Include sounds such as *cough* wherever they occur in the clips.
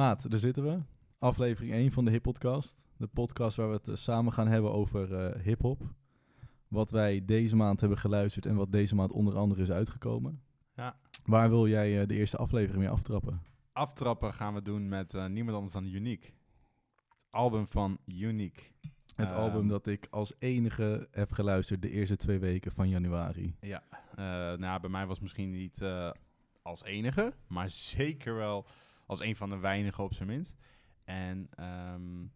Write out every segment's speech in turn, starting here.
Maat, daar zitten we. Aflevering 1 van de Hip Podcast. De podcast waar we het eh, samen gaan hebben over eh hip-hop. Wat wij deze maand hebben geluisterd en wat deze maand onder andere is uitgekomen. Ja. Waar wil jij eh, de eerste aflevering mee aftrappen? Aftrappen gaan we doen met niemand anders dan Unique. Het album van Unique. Het Ehm, album dat ik als enige heb geluisterd de eerste twee weken van januari. Ja, nou, bij mij was misschien niet als enige, maar zeker wel als een van de weinigen op zijn minst. En ehm,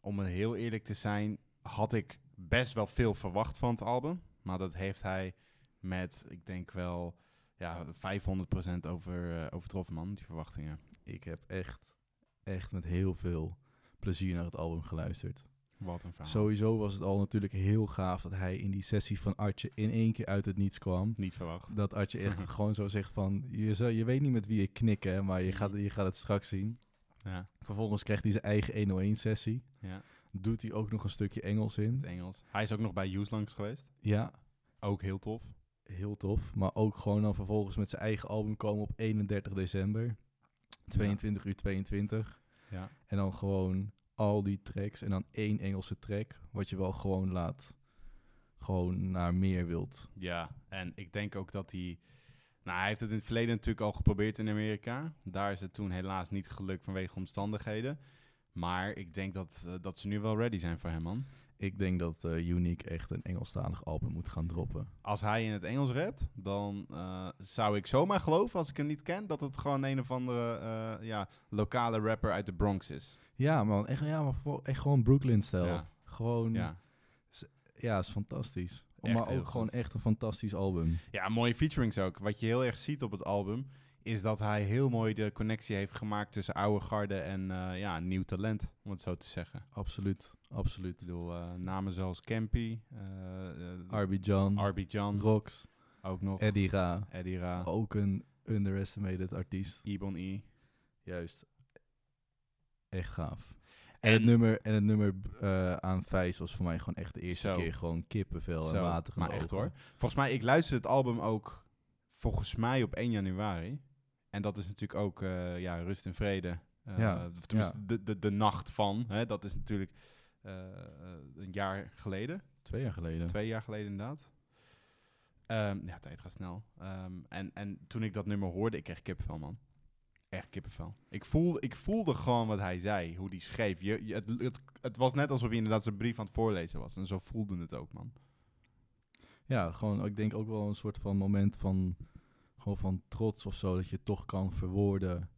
om het heel eerlijk te zijn, had ik best wel veel verwacht van het album. Maar dat heeft hij met, ik denk wel, ja, 500% over, eh, overtroffen, man, die verwachtingen. Ik heb echt, echt met heel veel plezier naar het album geluisterd. Wat een verhaal. Sowieso was het al natuurlijk heel gaaf dat hij in die sessie van Artje in één keer uit het niets kwam. Niet verwacht. Dat Artje echt *laughs* gewoon zo zegt van, je, zou- je weet niet met wie ik knik hè, maar je gaat, je gaat het straks zien. Ja, Vervolgens krijgt hij zijn eigen 101 sessie. ja, Doet hij ook nog een stukje Engels in. het Engels. Hij is ook nog bij Use langs geweest. Ja, Ook heel tof. heel tof. Maar ook gewoon dan vervolgens met zijn eigen album komen op 31 december. 22 uur 22. Ja. En dan gewoon al die tracks en dan één Engelse track. Wat je wel gewoon laat, gewoon naar meer wilt. Ja, en ik denk ook dat hij... Nou, hij heeft het in het verleden natuurlijk al geprobeerd in Amerika. Daar is het toen helaas niet gelukt vanwege omstandigheden. Maar ik denk dat, eh, dat ze nu wel ready zijn voor hem, man. Ik denk dat eh, Unique echt een Engelstalig album moet gaan droppen. Als hij in het Engels redt, dan eh, zou ik zomaar geloven, als ik hem niet ken, dat het gewoon een of andere eh, ja, lokale rapper uit de Bronx is. Ja, man. Echt, ja, maar voor- echt gewoon Brooklyn-stijl. Ja. Gewoon, ja. Ja. is fantastisch. Echt maar ook gewoon echt een fantastisch album. ja, mooie featurings ook. Wat je heel erg ziet op het album, is dat hij heel mooi de connectie heeft gemaakt tussen oude garde en eh, ja, nieuw talent, om het zo te zeggen. Absoluut, absoluut. Ik bedoel, eh, namen zoals Campy, eh, Arby John, John, Rox, ook nog, Eddie Ra. Eddie Ra, Ook een underestimated artiest. Ebon E. Juist. Echt gaaf. En, En- het nummer, en het nummer eh, aan Vijs was voor mij gewoon echt de eerste Zo. keer gewoon kippenvel en water maar echt hoor. Volgens mij, ik luisterde het album ook volgens mij op 1 januari. En dat is natuurlijk ook eh, ja, rust en vrede. Eh, Ja, tenminste, de, de, de nacht van. Hè, dat is natuurlijk eh, een jaar geleden. Twee jaar geleden. Twee jaar geleden inderdaad. Ehm, ja, tijd gaat snel. Ehm, en, en toen ik dat nummer hoorde, ik kreeg kippenvel, man. Echt kippenvel. Ik voelde, ik voelde gewoon wat hij zei, hoe die schreef. Je, je- het, het, het was net alsof hij inderdaad zijn brief aan het voorlezen was. En zo voelde het ook, man. Ja, gewoon, ik denk ook wel een soort van moment van, gewoon van trots of zo. Dat je toch kan verwoorden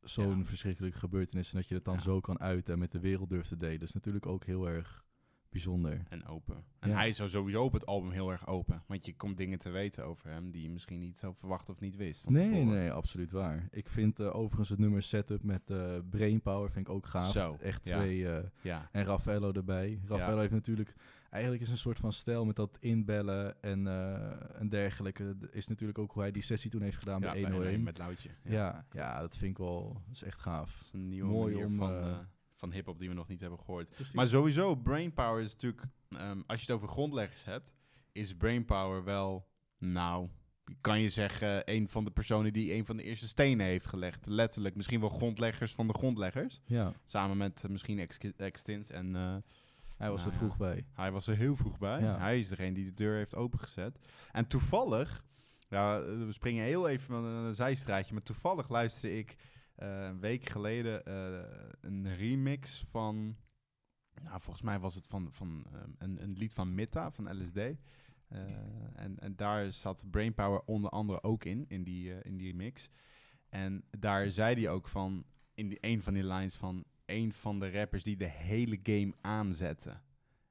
zo'n Ja. verschrikkelijke gebeurtenis. En dat je het dan Ja. zo kan uiten en met de wereld durft te delen. Dat is natuurlijk ook heel erg bijzonder. En open. En Ja. hij is sowieso op het album heel erg open. Want je komt dingen te weten over hem die je misschien niet zo verwacht of niet wist. van Nee, tevoren. nee, absoluut waar. Ik vind eh, overigens het nummer Setup met eh Brainpower vind ik ook gaaf. Zo, Echt twee... eh, Ja, en Raffaello erbij. Raffaello heeft natuurlijk... Eigenlijk is een soort van stijl met dat inbellen en, en dergelijke. Is natuurlijk ook hoe hij die sessie toen heeft gedaan ja bij bij 101. met Loutje. ja. Ja, dat vind ik wel... Dat is echt Dat gaaf. is een nieuwe Mooi manier om, van, eh, eh, van hip-hop die we nog niet hebben gehoord. Maar sowieso, Brainpower is natuurlijk, ehm, als je het over grondleggers hebt, is Brainpower wel, nou, kan je zeggen, een van de personen die een van de eerste stenen heeft gelegd. Letterlijk, misschien wel grondleggers van de grondleggers. Ja, Samen met misschien Ex- Extins en hij was Nou er ja. vroeg bij. hij was er heel vroeg bij. Ja. Hij is degene die de deur heeft opengezet. En toevallig, ja, we springen heel even van een zijstraatje, maar toevallig luisterde ik eh, een week geleden eh, een remix van, nou, volgens mij was het van, van ehm, een, een lied van Mitta, van LSD. Eh, en, en daar zat Brainpower onder andere ook in, in die, eh, in die mix. En daar zei hij ook van, in die, een van die lines van, een van de rappers die de hele game aanzetten.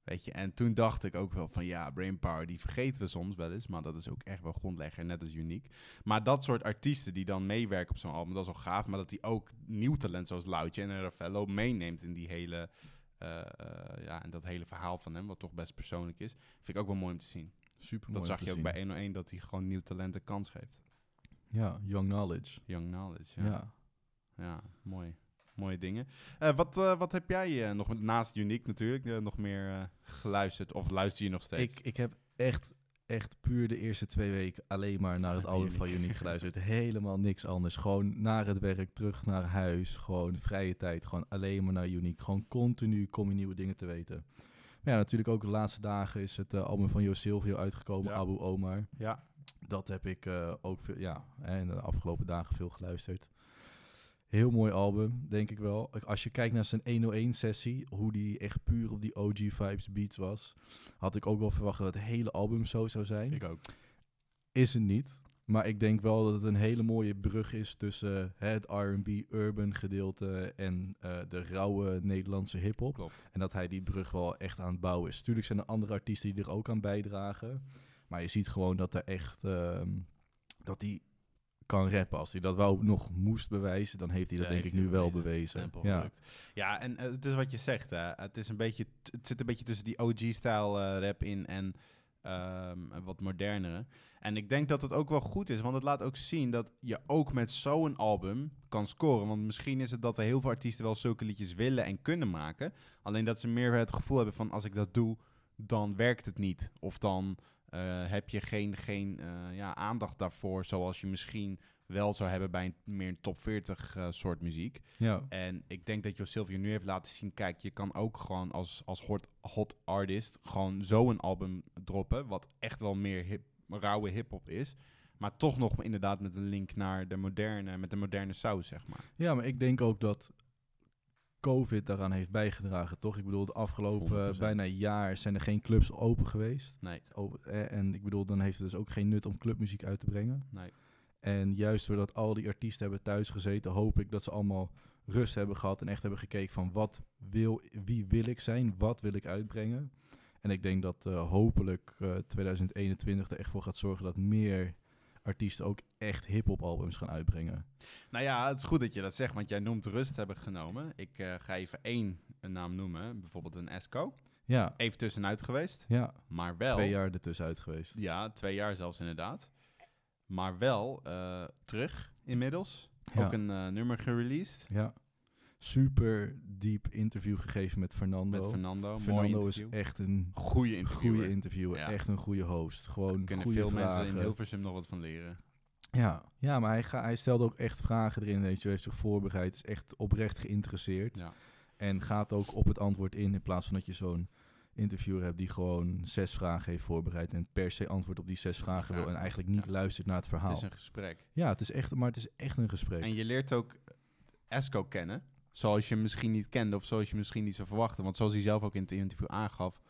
Weet je, en toen dacht ik ook wel van ja, Brainpower, die vergeten we soms wel eens, maar dat is ook echt wel grondlegger, net als uniek. Maar dat soort artiesten die dan meewerken op zo'n album, dat is wel gaaf, maar dat die ook nieuw talent zoals Loutje en Raffaello meeneemt in die hele, eh, eh, ja, en dat hele verhaal van hem, wat toch best persoonlijk is, vind ik ook wel mooi om te zien. Super dat zag je ook bij 101, dat hij gewoon nieuw talent een kans geeft. Ja, Young Knowledge. Young Knowledge, Ja. ja. Ja, mooi. Mooie dingen. Eh, wat, eh, wat heb jij eh, nog, met- naast Unique natuurlijk, nog meer geluisterd? Of luister je nog steeds? Ik, ik heb echt echt puur de eerste twee weken alleen maar naar het album van Unique *laughs* geluisterd. Helemaal niks anders. Gewoon naar het werk, terug naar huis. Gewoon vrije tijd. Gewoon alleen maar naar Unique. Gewoon continu kom je nieuwe dingen te weten. Maar ja, natuurlijk ook de laatste dagen is het album van Jo Silvio uitgekomen, Ja. Abu Omar. Ja. Dat heb ik ook veel, ja, hè, in de afgelopen dagen veel geluisterd. Heel mooi album, denk ik wel. Als je kijkt naar zijn 101-sessie, hoe die echt puur op die OG-vibes beats was, had ik ook wel verwacht dat het hele album zo zou zijn. Ik ook. Is het niet. Maar ik denk wel dat het een hele mooie brug is tussen het R&B urban gedeelte en eh, de rauwe Nederlandse hip-hop. Klopt. En dat hij die brug wel echt aan het bouwen is. Tuurlijk zijn er andere artiesten die er ook aan bijdragen. Maar je ziet gewoon dat er echt... ehm, dat hij kan rappen. Als hij dat wel nog moest bewijzen, dan heeft hij dat Ja, denk ik nu wel bewezen. Ja. Ja, en eh, het is wat je zegt. Hè. Het, is een beetje, het zit een beetje tussen die OG-style eh, rap in en ehm, wat modernere. En ik denk dat het ook wel goed is, want het laat ook zien dat je ook met zo'n album kan scoren. Want misschien is het dat er heel veel artiesten wel zulke liedjes willen en kunnen maken. Alleen dat ze meer het gevoel hebben van als ik dat doe, dan werkt het niet. Of dan eh, heb je geen, geen eh, ja, aandacht daarvoor, zoals je misschien wel zou hebben bij een meer een top 40 eh, soort muziek. Ja. En ik denk dat Jo Silvio nu heeft laten zien, kijk, je kan ook gewoon als, als hot, hot artist gewoon zo een album droppen, wat echt wel meer hip, rauwe hip-hop is. Maar toch nog inderdaad met een link naar de moderne, met de moderne saus, zeg maar. ja, maar ik denk ook dat COVID daaraan heeft bijgedragen, toch? Ik bedoel, het afgelopen 100%. bijna jaar zijn er geen clubs open geweest. Nee, Open- eh, en ik bedoel, dan heeft het dus ook geen nut om clubmuziek uit te brengen. nee. En juist doordat al die artiesten hebben thuis gezeten, hoop ik dat ze allemaal rust hebben gehad en echt hebben gekeken van wat wil, wie wil ik zijn, wat wil ik uitbrengen. En ik denk dat eh, hopelijk eh, 2021 er echt voor gaat zorgen dat meer artiesten ook echt hip-hop albums gaan uitbrengen. Nou ja, het is goed dat je dat zegt, want jij noemt rust hebben genomen. Ik eh, ga even één een naam noemen, bijvoorbeeld een Esco. Ja, Even tussenuit geweest, ja maar wel... twee jaar ertussen uit geweest. Ja, twee jaar zelfs inderdaad. Maar wel eh, terug inmiddels. Ja. Ook een eh, nummer gereleased Ja. Super diep interview gegeven met Fernando. met Fernando. Mooi Fernando is echt een goede interview. goede interviewer, Ja. echt een goede host. Gewoon Kunnen goede veel vragen. mensen in Hilversum nog wat van leren. Ja, ja maar hij, ga, hij stelde ook echt vragen erin. Weet je, hij heeft zich voorbereid, is echt oprecht geïnteresseerd. Ja. En gaat ook op het antwoord in, in plaats van dat je zo'n interviewer hebt die gewoon zes vragen heeft voorbereid en per se antwoord op die zes vragen wil en eigenlijk niet ja. luistert naar het verhaal. Het is een gesprek. Ja, het is echt, maar het is echt een gesprek. En je leert ook Esco kennen. Zoals je hem misschien niet kende of zoals je misschien niet zou verwachten. Want zoals hij zelf ook in het interview aangaf,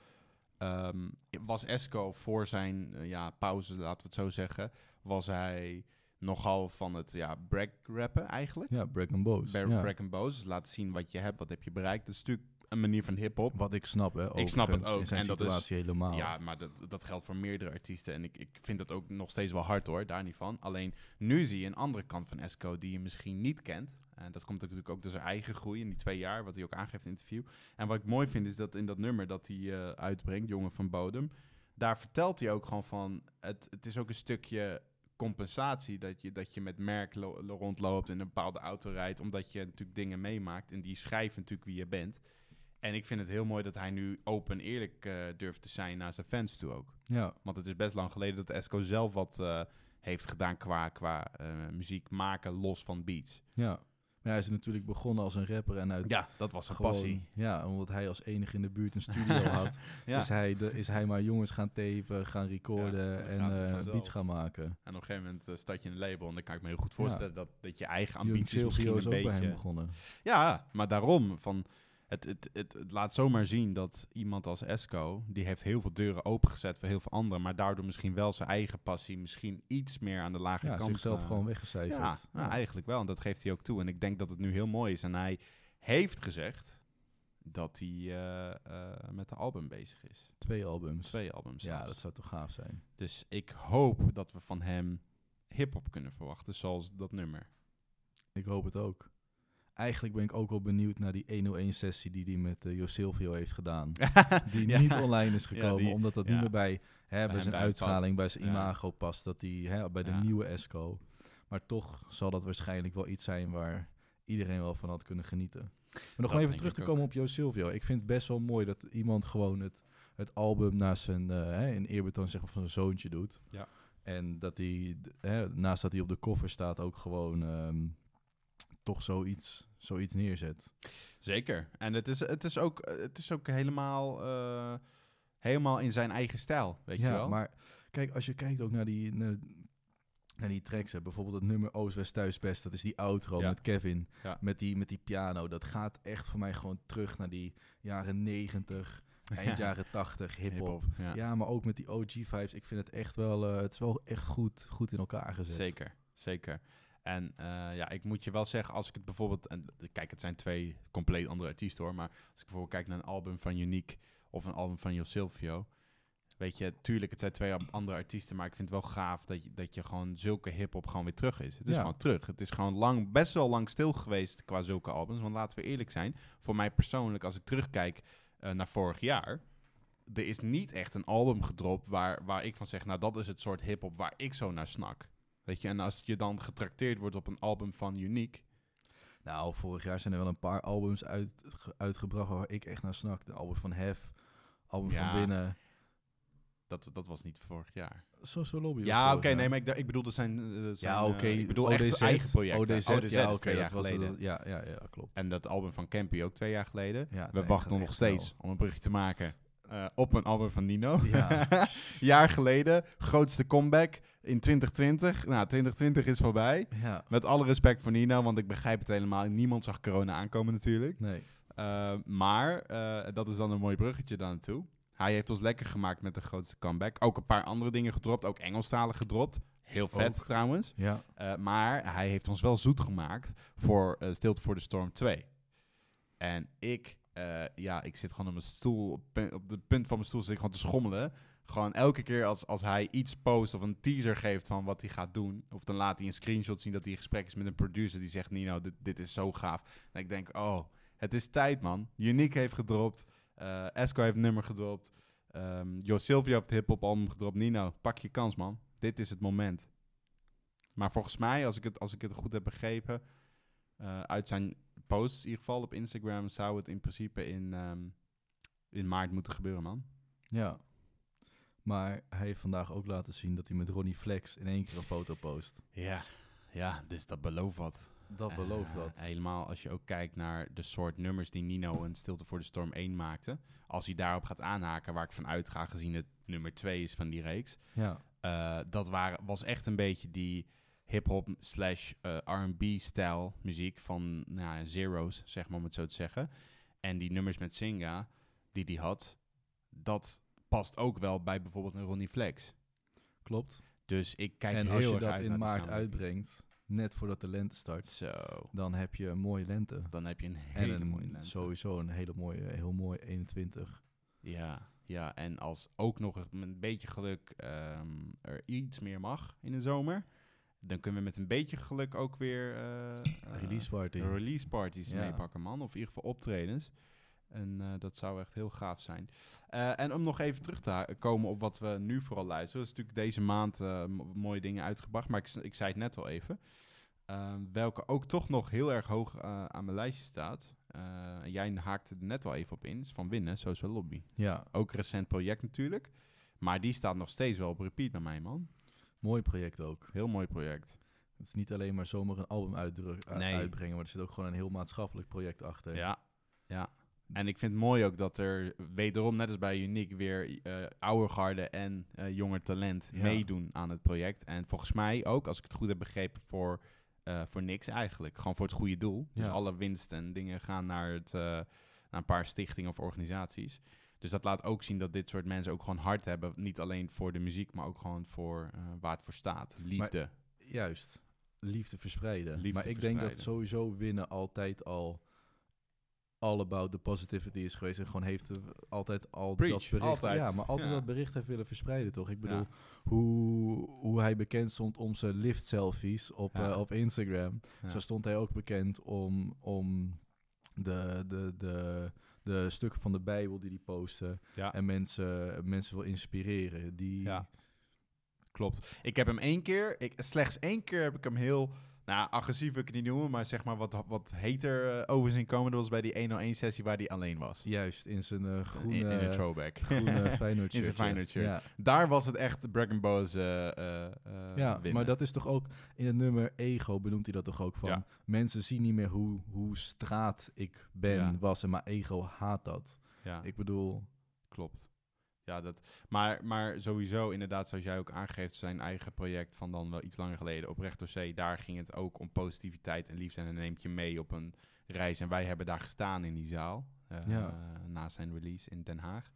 ehm, was Esco voor zijn eh, ja, pauze, laten we het zo zeggen, was hij nogal van het ja, brag rappen eigenlijk. ja, Break and Boos. Bar- ja. Brag and boast. Dus laten zien wat je hebt, wat heb je bereikt. Dat is natuurlijk een manier van hip-hop. Wat ik snap, hè. Ik snap het ook. In zijn En dat is- situatie helemaal. Ja, maar dat, dat geldt voor meerdere artiesten. En ik, ik vind dat ook nog steeds wel hard hoor, daar niet van. Alleen nu zie je een andere kant van Esco die je misschien niet kent. En dat komt natuurlijk ook door zijn eigen groei in die twee jaar, wat hij ook aangeeft in het interview. En wat ik mooi vind is dat in dat nummer dat hij eh, uitbrengt, Jongen van Bodem, daar vertelt hij ook gewoon van, het, het is ook een stukje compensatie dat je, dat je met merk lo- lo- rondloopt en een bepaalde auto rijdt, omdat je natuurlijk dingen meemaakt en die schrijft natuurlijk wie je bent. En ik vind het heel mooi dat hij nu open en eerlijk eh, durft te zijn naar zijn fans toe ook. ja. Want het is best lang geleden dat Esco zelf wat eh, heeft gedaan qua, qua eh, muziek maken los van beats. ja. Maar hij is natuurlijk begonnen als een rapper en uit Ja, dat was zijn gewoon- passie. Ja, omdat hij als enige in de buurt een studio *laughs* had. Ja. Is, hij de, is hij maar jongens gaan tapen, gaan recorden Ja, en eh, beats gaan maken. En op een gegeven moment eh, start je een label en dan kan ik me heel goed voorstellen dat, dat je eigen ambities misschien een is ook bij hem beetje... begonnen. Ja, maar daarom, van, het, het, het, het laat zomaar zien dat iemand als Esco, die heeft heel veel deuren opengezet voor heel veel anderen, maar daardoor misschien wel zijn eigen passie misschien iets meer aan de lage Ja, kant zichzelf eh, gewoon weggecijferd. Ja, nou, eigenlijk wel. En dat geeft hij ook toe. En ik denk dat het nu heel mooi is. En hij heeft gezegd dat hij eh, eh, met de album bezig is. Twee albums. Twee albums Ja, dat zou toch gaaf zijn. Dus ik hoop dat we van hem hip-hop kunnen verwachten, zoals dat nummer. Ik hoop het ook. Eigenlijk ben ik ook wel benieuwd naar die 101-sessie die hij met uh, Jo Silvio heeft gedaan. *laughs* Die Ja. niet online is gekomen, die- omdat dat ja. niet meer bij, hè, bij zijn past. bij zijn imago past. Dat hij hè, bij de nieuwe Esco. Maar toch zal dat waarschijnlijk wel iets zijn waar iedereen wel van had kunnen genieten. Maar nog Dat even terug te komen op Jo Silvio. Ik vind het best wel mooi dat iemand gewoon het, het album naast zijn, hè, in eerbetoon zeg maar, van zijn zoontje doet. Ja. En dat hij, naast dat hij op de koffer staat, ook gewoon ehm, toch zoiets, zoiets neerzet. Zeker. En het is, het is, ook, het is ook helemaal, eh, helemaal in zijn eigen stijl, weet je ja, wel? maar kijk, als je kijkt ook naar die, naar, naar die tracks, hè, bijvoorbeeld het nummer Oost, West, Thuis, Best, dat is die outro Ja. met Kevin, Ja. met, die, met die piano. Dat gaat echt voor mij gewoon terug naar die jaren 90, eind jaren 80, hip-hop. ja. Ja. maar ook met die OG-vibes. Ik vind het echt wel, eh, het is wel echt goed, goed in elkaar gezet. Zeker, zeker. En eh, ja, ik moet je wel zeggen, als ik het bijvoorbeeld... En, kijk, het zijn twee compleet andere artiesten hoor. Maar als ik bijvoorbeeld kijk naar een album van Unique of een album van Jo Silvio... Weet je, tuurlijk, het zijn twee andere artiesten, maar ik vind het wel gaaf dat je, dat je gewoon zulke hip-hop gewoon weer terug is. Het is Ja. gewoon terug. Het is gewoon lang, best wel lang stil geweest qua zulke albums. Want laten we eerlijk zijn, voor mij persoonlijk, als ik terugkijk eh, naar vorig jaar, er is niet echt een album gedropt waar, waar ik van zeg, nou dat is het soort hip-hop waar ik zo naar snak. Weet je, en als je dan getrakteerd wordt op een album van Unique, Nou, vorig jaar zijn er wel een paar albums uit, ge- uitgebracht waar ik echt naar snak. De album van Hef, album Ja. van Winnen. dat, dat was niet vorig jaar. Social Lobby Ja, oké, nee, maar ik, ik bedoel, er zijn, eh, zijn Ja, eh, oké. ik bedoel ODZ, echt eigen projecten. ODZ, ODZ ja, is oké, dat was geleden. het- ja, ja, ja, klopt. En dat album van Campy ook twee jaar geleden. Ja, We nee, wachten nog steeds om een brugje te maken eh, op een album van Nino. Ja. *laughs* Jaar geleden, grootste comeback in 2020. Nou, 2020 is voorbij. Ja, Met alle respect voor Nino, want ik begrijp het helemaal. Niemand zag corona aankomen natuurlijk. nee. Uh, maar uh, dat is dan een mooi bruggetje daar naartoe. Hij heeft ons lekker gemaakt met de grootste comeback. Ook een paar andere dingen gedropt, ook Engelstalig gedropt. Heel vet Ook. trouwens. Ja, maar hij heeft ons wel zoet gemaakt voor Stilte voor de Storm 2. En ik, uh, ja, ik zit gewoon op mijn stoel, op, de punt van mijn stoel zit ik gewoon te schommelen. Gewoon elke keer als, als hij iets post of een teaser geeft van wat hij gaat doen. Of dan laat hij een screenshot zien dat hij in gesprek is met een producer die zegt, Nino, dit, dit is zo gaaf. En ik denk, oh, het is tijd man. Unique heeft gedropt. Uh, Esco heeft nummer gedropt. Um, Jo Silvio heeft het hip-hop album gedropt. Nino, pak je kans man. Dit is het moment. Maar volgens mij, als ik het, als ik het goed heb begrepen, uh, uit zijn posts in ieder geval op Instagram, zou het in principe in, um, in maart moeten gebeuren, man. ja. Maar hij heeft vandaag ook laten zien dat hij met Ronnie Flex in één keer een foto post. Ja, ja dus dat belooft wat. Dat belooft Uh, wat. Helemaal als je ook kijkt naar de soort nummers die Nino en Stilte voor de Storm 1 maakte. Als hij daarop gaat aanhaken, waar ik van uitga, gezien het nummer 2 is van die reeks. Ja, Uh, dat waren, was echt een beetje die hip-hop slash uh, RB-stijl muziek van nou, Zero's, zeg maar om het zo te zeggen. En die nummers met Singa, die die had, dat past ook wel bij bijvoorbeeld een Ronnie Flex. klopt. Dus ik kijk en heel als je erg dat uit in maart uitbrengt, net voordat de lente start, Zo, dan heb je een mooie lente. dan heb je een En hele een, mooie lente. sowieso een hele mooie, heel mooi 21. Ja, ja, en als ook nog een beetje geluk ehm, er iets meer mag in de zomer, dan kunnen we met een beetje geluk ook weer eh, Release party. release parties Ja. meepakken, man. Of in ieder geval optredens. En eh, dat zou echt heel gaaf zijn. Eh, en om nog even terug te komen op wat we nu vooral luisteren. Er is natuurlijk deze maand mooie dingen uitgebracht. Maar ik, ik zei het net al even. Ehm, welke ook toch nog heel erg hoog aan mijn lijstje staat. Jij haakte er net al even op in. Is van Winnen, Social Lobby. Ja, Ook recent project natuurlijk. Maar die staat nog steeds wel op repeat bij mij, man. Mooi project ook. Heel mooi project. Het is niet alleen maar zomaar een album Nee. uitbrengen, maar er zit ook gewoon een heel maatschappelijk project achter. Ja, ja. En ik vind het mooi ook dat er wederom, net als bij Unique, weer eh oude garde en eh jonger talent Ja. meedoen aan het project. En volgens mij ook, als ik het goed heb begrepen, voor, eh, voor niks eigenlijk. Gewoon voor het goede doel. Dus alle winst en dingen gaan naar, het, naar een paar stichtingen of organisaties. Dus dat laat ook zien dat dit soort mensen ook gewoon hard hebben. Niet alleen voor de muziek, maar ook gewoon voor eh, waar het voor staat. Liefde. Juist, liefde verspreiden. Liefde maar ik denk dat sowieso winnen altijd al all about the positivity is geweest. En gewoon heeft altijd al Preach, dat bericht... altijd. Ja, maar altijd Ja. dat bericht heeft willen verspreiden, toch? Ik bedoel, Ja. hoe, hoe hij bekend stond om zijn lift selfies op, Ja. eh, op Instagram. Zo stond hij ook bekend om, om de, de, de, de stukken van de Bijbel die hij postte. Ja. En mensen, mensen wil inspireren. Die, Ja. Klopt. Ik heb hem één keer, ik, slechts één keer heb ik hem heel Nou, agressief wil ik het niet noemen, maar zeg maar wat, wat heter uh, over zien komen. Dat was bij die 101-sessie waar hij alleen was. Juist, in zijn uh, groene... In, in een throwback. *laughs* groene *laughs* Feyenoord In zijn Feyenoord shirt. Ja. Daar was het echt Dragon Ball's uh, Ja, winnen. maar dat is toch ook... In het nummer Ego benoemt hij dat toch ook van... Ja. Mensen zien niet meer hoe, hoe straat ik ben, Ja. was. En maar Ego haat dat. Ja, Ik bedoel... klopt. Ja, dat, maar, maar sowieso, inderdaad, zoals jij ook aangeeft, zijn eigen project van dan wel iets langer geleden, Oprecht door Zee, daar ging het ook om positiviteit en liefde. En dan neemt je mee op een reis. En wij hebben daar gestaan in die zaal, Ja. na zijn release in Den Haag.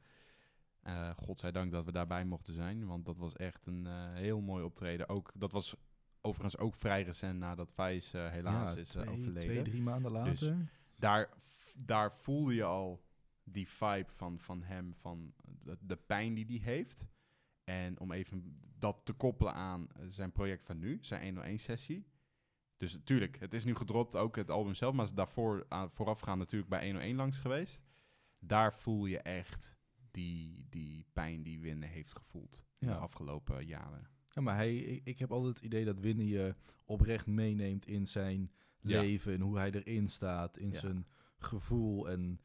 Eh godzijdank dat we daarbij mochten zijn, want dat was echt een eh, heel mooi optreden. Ook, dat was overigens ook vrij recent nadat Vijs helaas ja, is twee, overleden twee, drie maanden later. Dus daar, daar voelde je al die vibe van, van hem, van de, de pijn die hij heeft. En om even dat te koppelen aan zijn project van nu, zijn 101-sessie. Dus natuurlijk, het is nu gedropt, ook het album zelf, maar daarvoor aan, voorafgaand natuurlijk bij 101 langs geweest. Daar voel je echt die, die pijn die Winnen heeft gevoeld in Ja. de afgelopen jaren. Ja, maar hij, ik, ik heb altijd het idee dat Winnie je oprecht meeneemt in zijn Ja. leven. En hoe hij erin staat, in Ja. zijn gevoel. En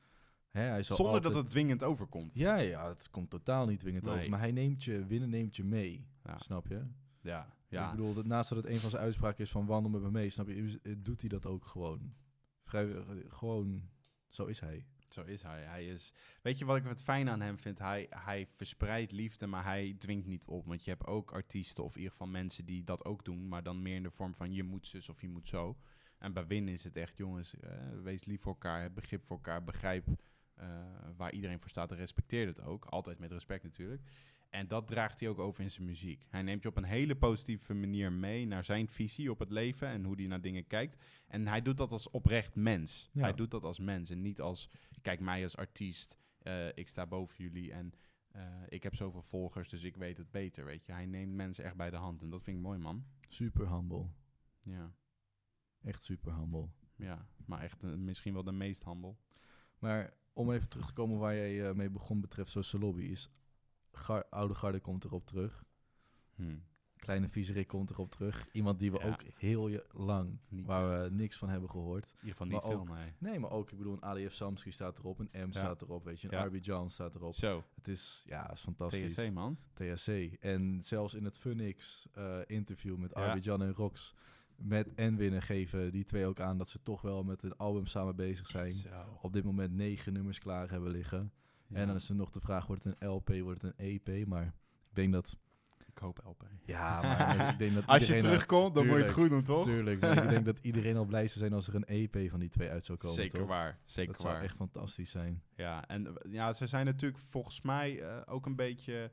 hè, hij zal Zonder altijd... dat het dwingend overkomt. Ja, ja, het komt totaal niet dwingend Nee. over. Maar hij neemt je, Winnen neemt je mee. Ja. Snap je? Ja, ja. Ik bedoel, dat naast dat het een van zijn uitspraken is van wandel met me mee, snap je, doet hij dat ook gewoon. Vrij, gewoon, zo is hij. Zo is hij. Hij is. Weet je wat ik het fijn aan hem vind? Hij, hij verspreidt liefde, maar hij dwingt niet op. Want je hebt ook artiesten, of in ieder geval mensen die dat ook doen, maar dan meer in de vorm van je moet zus of je moet zo. En bij Win is het echt, jongens, eh, wees lief voor elkaar, heb begrip voor elkaar, begrijp waar iedereen voor staat en respecteer het ook. Altijd met respect natuurlijk. En dat draagt hij ook over in zijn muziek. Hij neemt je op een hele positieve manier mee naar zijn visie op het leven en hoe hij naar dingen kijkt. En hij doet dat als oprecht mens. Ja. Hij doet dat als mens en niet als, kijk mij als artiest, eh, ik sta boven jullie en eh, ik heb zoveel volgers, dus ik weet het beter, weet je. Hij neemt mensen echt bij de hand en dat vind ik mooi, man. Super humble. Ja, Echt super humble. ja. maar echt eh, misschien wel de meest humble. Maar om even terug te komen waar jij eh, mee begon betreft Social Lobby, is Gar- Oude Garde komt erop terug. Hm. Kleine Viezerik komt erop terug. Iemand die we Ja. ook heel lang, Niet, waar we niks van hebben gehoord. In ieder geval niet maar veel, ook- nee. Nee, maar ook, ik bedoel, een ADF Samsky staat erop, een M staat erop, weet je, een Ja. RB John staat erop. Zo, Het is, ja, is fantastisch. TSC, man. THC. En zelfs in het Funix eh, interview met Ja. Arbidjan en Rox met Enwin geven die twee ook aan dat ze toch wel met een album samen bezig zijn. Zo. Op dit moment negen nummers klaar hebben liggen. Ja. En dan is er nog de vraag, wordt het een LP, wordt het een EP? Maar ik denk dat... Ik hoop LP. Ja, maar ik denk dat *laughs* Als je al- terugkomt, dan moet je het goed doen, toch? Tuurlijk, ik denk dat iedereen al blij zou zijn als er een EP van die twee uit zou komen, Zeker toch? waar. Zeker Dat zou waar. echt fantastisch zijn. Ja, en ja, ze zijn natuurlijk volgens mij eh, ook een beetje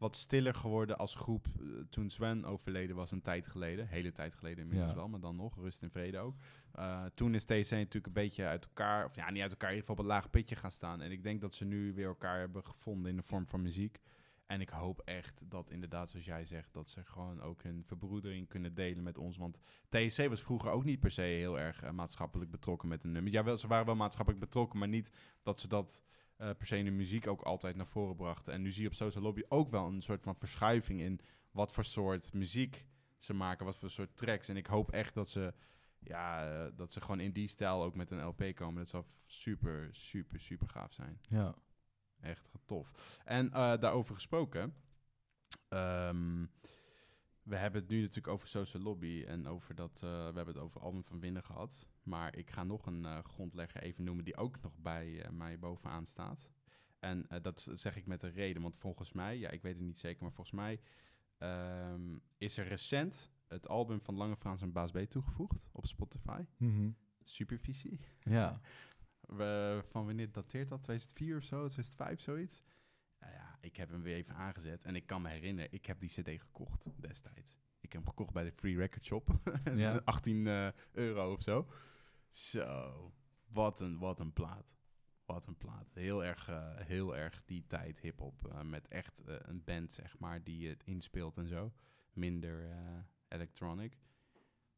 wat stiller geworden als groep eh, toen Sven overleden was een tijd geleden. Hele tijd geleden inmiddels Ja. wel, maar dan nog. Rust en vrede ook. Eh, toen is TC natuurlijk een beetje uit elkaar, of ja, niet uit elkaar, in ieder geval op een laag pitje gaan staan. En ik denk dat ze nu weer elkaar hebben gevonden in de vorm van muziek. En ik hoop echt dat inderdaad, zoals jij zegt, dat ze gewoon ook hun verbroedering kunnen delen met ons. Want TSC was vroeger ook niet per se heel erg eh, maatschappelijk betrokken met een nummer. Ja, wel, ze waren wel maatschappelijk betrokken, maar niet dat ze dat eh, per se de muziek ook altijd naar voren brachten. En nu zie je op Social Lobby ook wel een soort van verschuiving in wat voor soort muziek ze maken, wat voor soort tracks. En ik hoop echt dat ze, ja, eh, dat ze gewoon in die stijl ook met een LP komen. Dat zou super, super, super gaaf zijn. Ja. Echt tof. En eh, daarover gesproken. ehm, we hebben het nu natuurlijk over Social Lobby en over dat. eh, we hebben het over album van Winnen gehad. Maar ik ga nog een eh, grondlegger even noemen die ook nog bij eh, mij bovenaan staat. En dat zeg ik met een reden, want volgens mij, ja, ik weet het niet zeker, maar volgens mij ehm, is er recent het album van Lange Frans en Baas B toegevoegd op Spotify. Mhm. Supervisie. Ja. *laughs* We, van wanneer dateert dat? 2004 of zo? 2005, zoiets? Nou ja, ik heb hem weer even aangezet. En ik kan me herinneren, ik heb die cd gekocht destijds. Ik heb hem gekocht bij de Free Record Shop. *laughs* Ja. 18 eh, euro of zo. Zo, wat een, wat een plaat. Wat een plaat. Heel erg, eh, heel erg die tijd hip-hop. eh, met echt een band, zeg maar, die het inspeelt en zo. Minder electronic.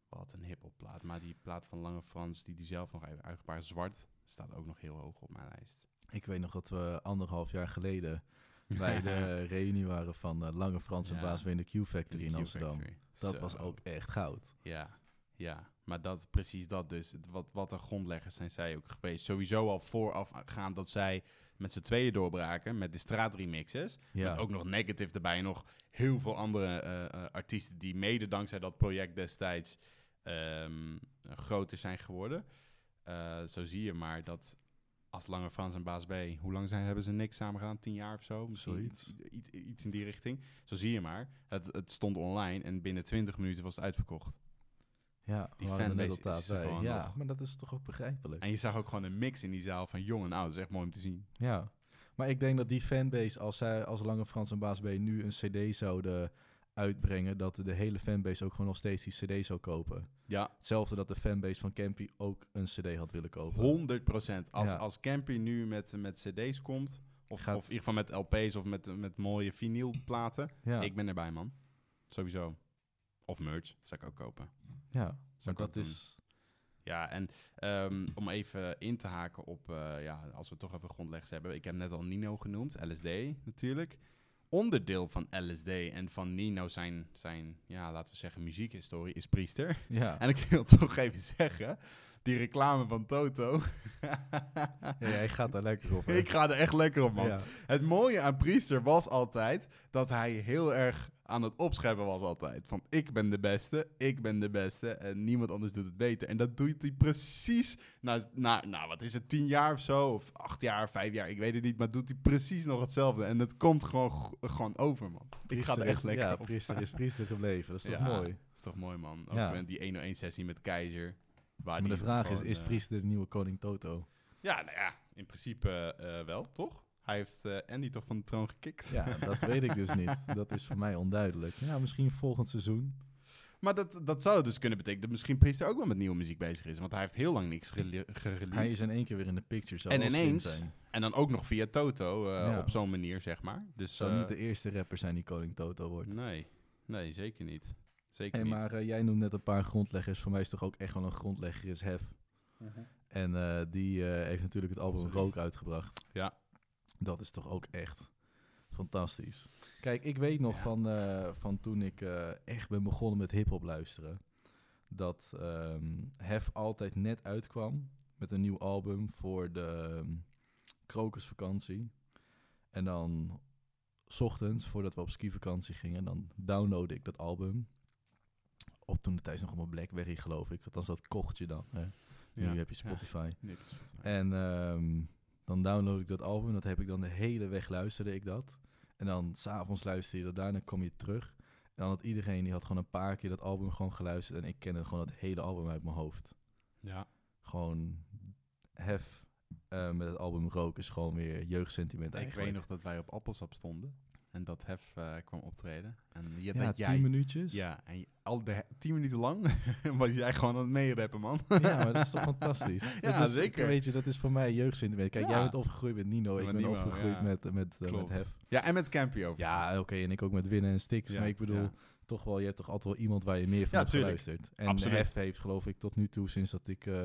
Wat een hip-hop plaat. Maar die plaat van Lange Frans, die die zelf nog heeft uitgebracht, zwart, staat ook nog heel hoog op mijn lijst. Ik weet nog dat we anderhalf jaar geleden *laughs* bij de reunie waren van eh, Lange Frans en Ja. Baas in de Q Factory in Amsterdam. Dat Zo. was ook echt goud. Ja, Ja, maar dat, precies dat dus. Wat, wat een grondleggers zijn zij ook geweest. Sowieso al voorafgaand dat zij met z'n tweeën doorbraken met de straatremixes. Ja. Met ook nog Negative erbij. Nog heel veel andere eh, eh, artiesten die mede dankzij dat project destijds ehm, groter zijn geworden. Zo zie je maar dat als Lange Frans en Baas B, hoe lang zijn, hebben ze niks samen gedaan? Tien jaar of zo? Misschien Zoiets. Iets, iets in die richting. Zo zie je maar. Het, het stond online en binnen 20 minuten was het uitverkocht. Ja, Die fanbase op is taal bij. gewoon Ja, nog. maar dat is toch ook begrijpelijk. En je zag ook gewoon een mix in die zaal van jong en oud. Dat is echt mooi om te zien. Ja, maar ik denk dat die fanbase, als zij als Lange Frans en Baas B nu een cd zouden uitbrengen, dat de hele fanbase ook gewoon nog steeds die cd zou kopen. Ja, Hetzelfde dat de fanbase van Campy ook een cd had willen kopen. 100% Als, Ja. als Campy nu met, met cd's komt, of, Gaat- of in ieder geval met LP's of met, met mooie vinylplaten, Ja, ik ben erbij, man. Sowieso. Of merch, zou ik ook kopen. ja Zou dat is... Ja, en ehm, om even in te haken op, eh, ja, als we toch even grondleggers hebben. Ik heb net al Nino genoemd, LSD natuurlijk. Onderdeel van LSD en van Nino zijn, zijn ja, laten we zeggen, muziekhistorie is Priester. Ja, *laughs* En ik wil toch even zeggen, die reclame van Toto. ja hij gaat daar lekker op. hè? *laughs* ik ga er echt lekker op, man. Ja. Het mooie aan Priester was altijd dat hij heel erg aan het opscheppen was altijd. Van ik ben de beste, ik ben de beste en niemand anders doet het beter. En dat doet hij precies na, na nou wat is het, tien jaar of zo, of acht jaar, vijf jaar, ik weet het niet, maar doet hij precies nog hetzelfde. En het komt gewoon, gewoon over, man. ik ga er echt is- lekker Ja, op. priester is priester gebleven. Dat is toch Ja, mooi? Dat is toch mooi, man. Ook Ja. met die 101 sessie met Keizer. Waar Maar de vraag is, gewoon, is eh, priester de nieuwe koning Toto? Ja, nou ja, in principe eh, wel, toch? Hij heeft eh, Andy toch van de troon gekikt. Ja, *laughs* dat weet ik dus niet. Dat is voor mij onduidelijk. Ja, misschien volgend seizoen. Maar dat, dat zou dus kunnen betekenen dat misschien Priester ook wel met nieuwe muziek bezig is. Want hij heeft heel lang niks gerele- gereleased. Hij is in één keer weer in de picture. Zou En ineens zijn. En dan ook nog via Toto, eh, Ja. op zo'n manier, zeg maar. Dus, Zou eh, niet de eerste rapper zijn die koning Toto wordt. Nee, nee, zeker niet. Zeker Hey, niet. maar jij noemt net een paar grondleggers. Voor mij is toch ook echt wel een grondlegger is Hef. En eh, die eh, heeft natuurlijk het album. Rook uitgebracht. Ja. Dat is toch ook echt fantastisch. Kijk, ik weet nog Ja. van, eh, van toen ik eh, echt ben begonnen met hip-hop luisteren. Dat ehm, Hef altijd net uitkwam met een nieuw album voor de ehm, krokusvakantie. En dan 's ochtends, voordat we op skivakantie gingen, dan downloadde ik dat album. Op toen de tijd nog op mijn Blackberry, geloof ik. Althans, dat kocht je dan. Hè. Nu Ja. heb je Spotify. Ja, Spotify. En ehm, dan download ik dat album. Dat heb ik dan de hele weg luisterde ik dat. En dan s'avonds luisterde je dat daarna kwam je terug. En dan had iedereen, die had gewoon een paar keer dat album gewoon geluisterd. En ik kende gewoon dat hele album uit mijn hoofd. ja. Gewoon hef eh, met het album Rook is gewoon weer jeugdsentiment Ik eigenlijk. weet nog dat wij op Appelsap stonden. En dat Hef eh, kwam optreden. En je, Ja, dat tien jij... minuutjes. Ja, en je- al de tien minuten lang *laughs* was jij gewoon aan het meerappen, man. Ja, maar dat is toch fantastisch? *laughs* Ja, dat is, zeker. Weet je, dat is voor mij jeugdsentiment. Kijk, jij bent opgegroeid met Nino. Ik ben Nino, opgegroeid ja. met, met, eh, met. Hef. Ja, en met Campy over. Ja, oké. en ik ook met Winnen en Stix. Ja, maar ik bedoel, toch wel, je hebt toch altijd wel iemand waar je meer van hebt tuurlijk. geluisterd. En Absoluut. Hef heeft, geloof ik, tot nu toe, sinds dat ik eh,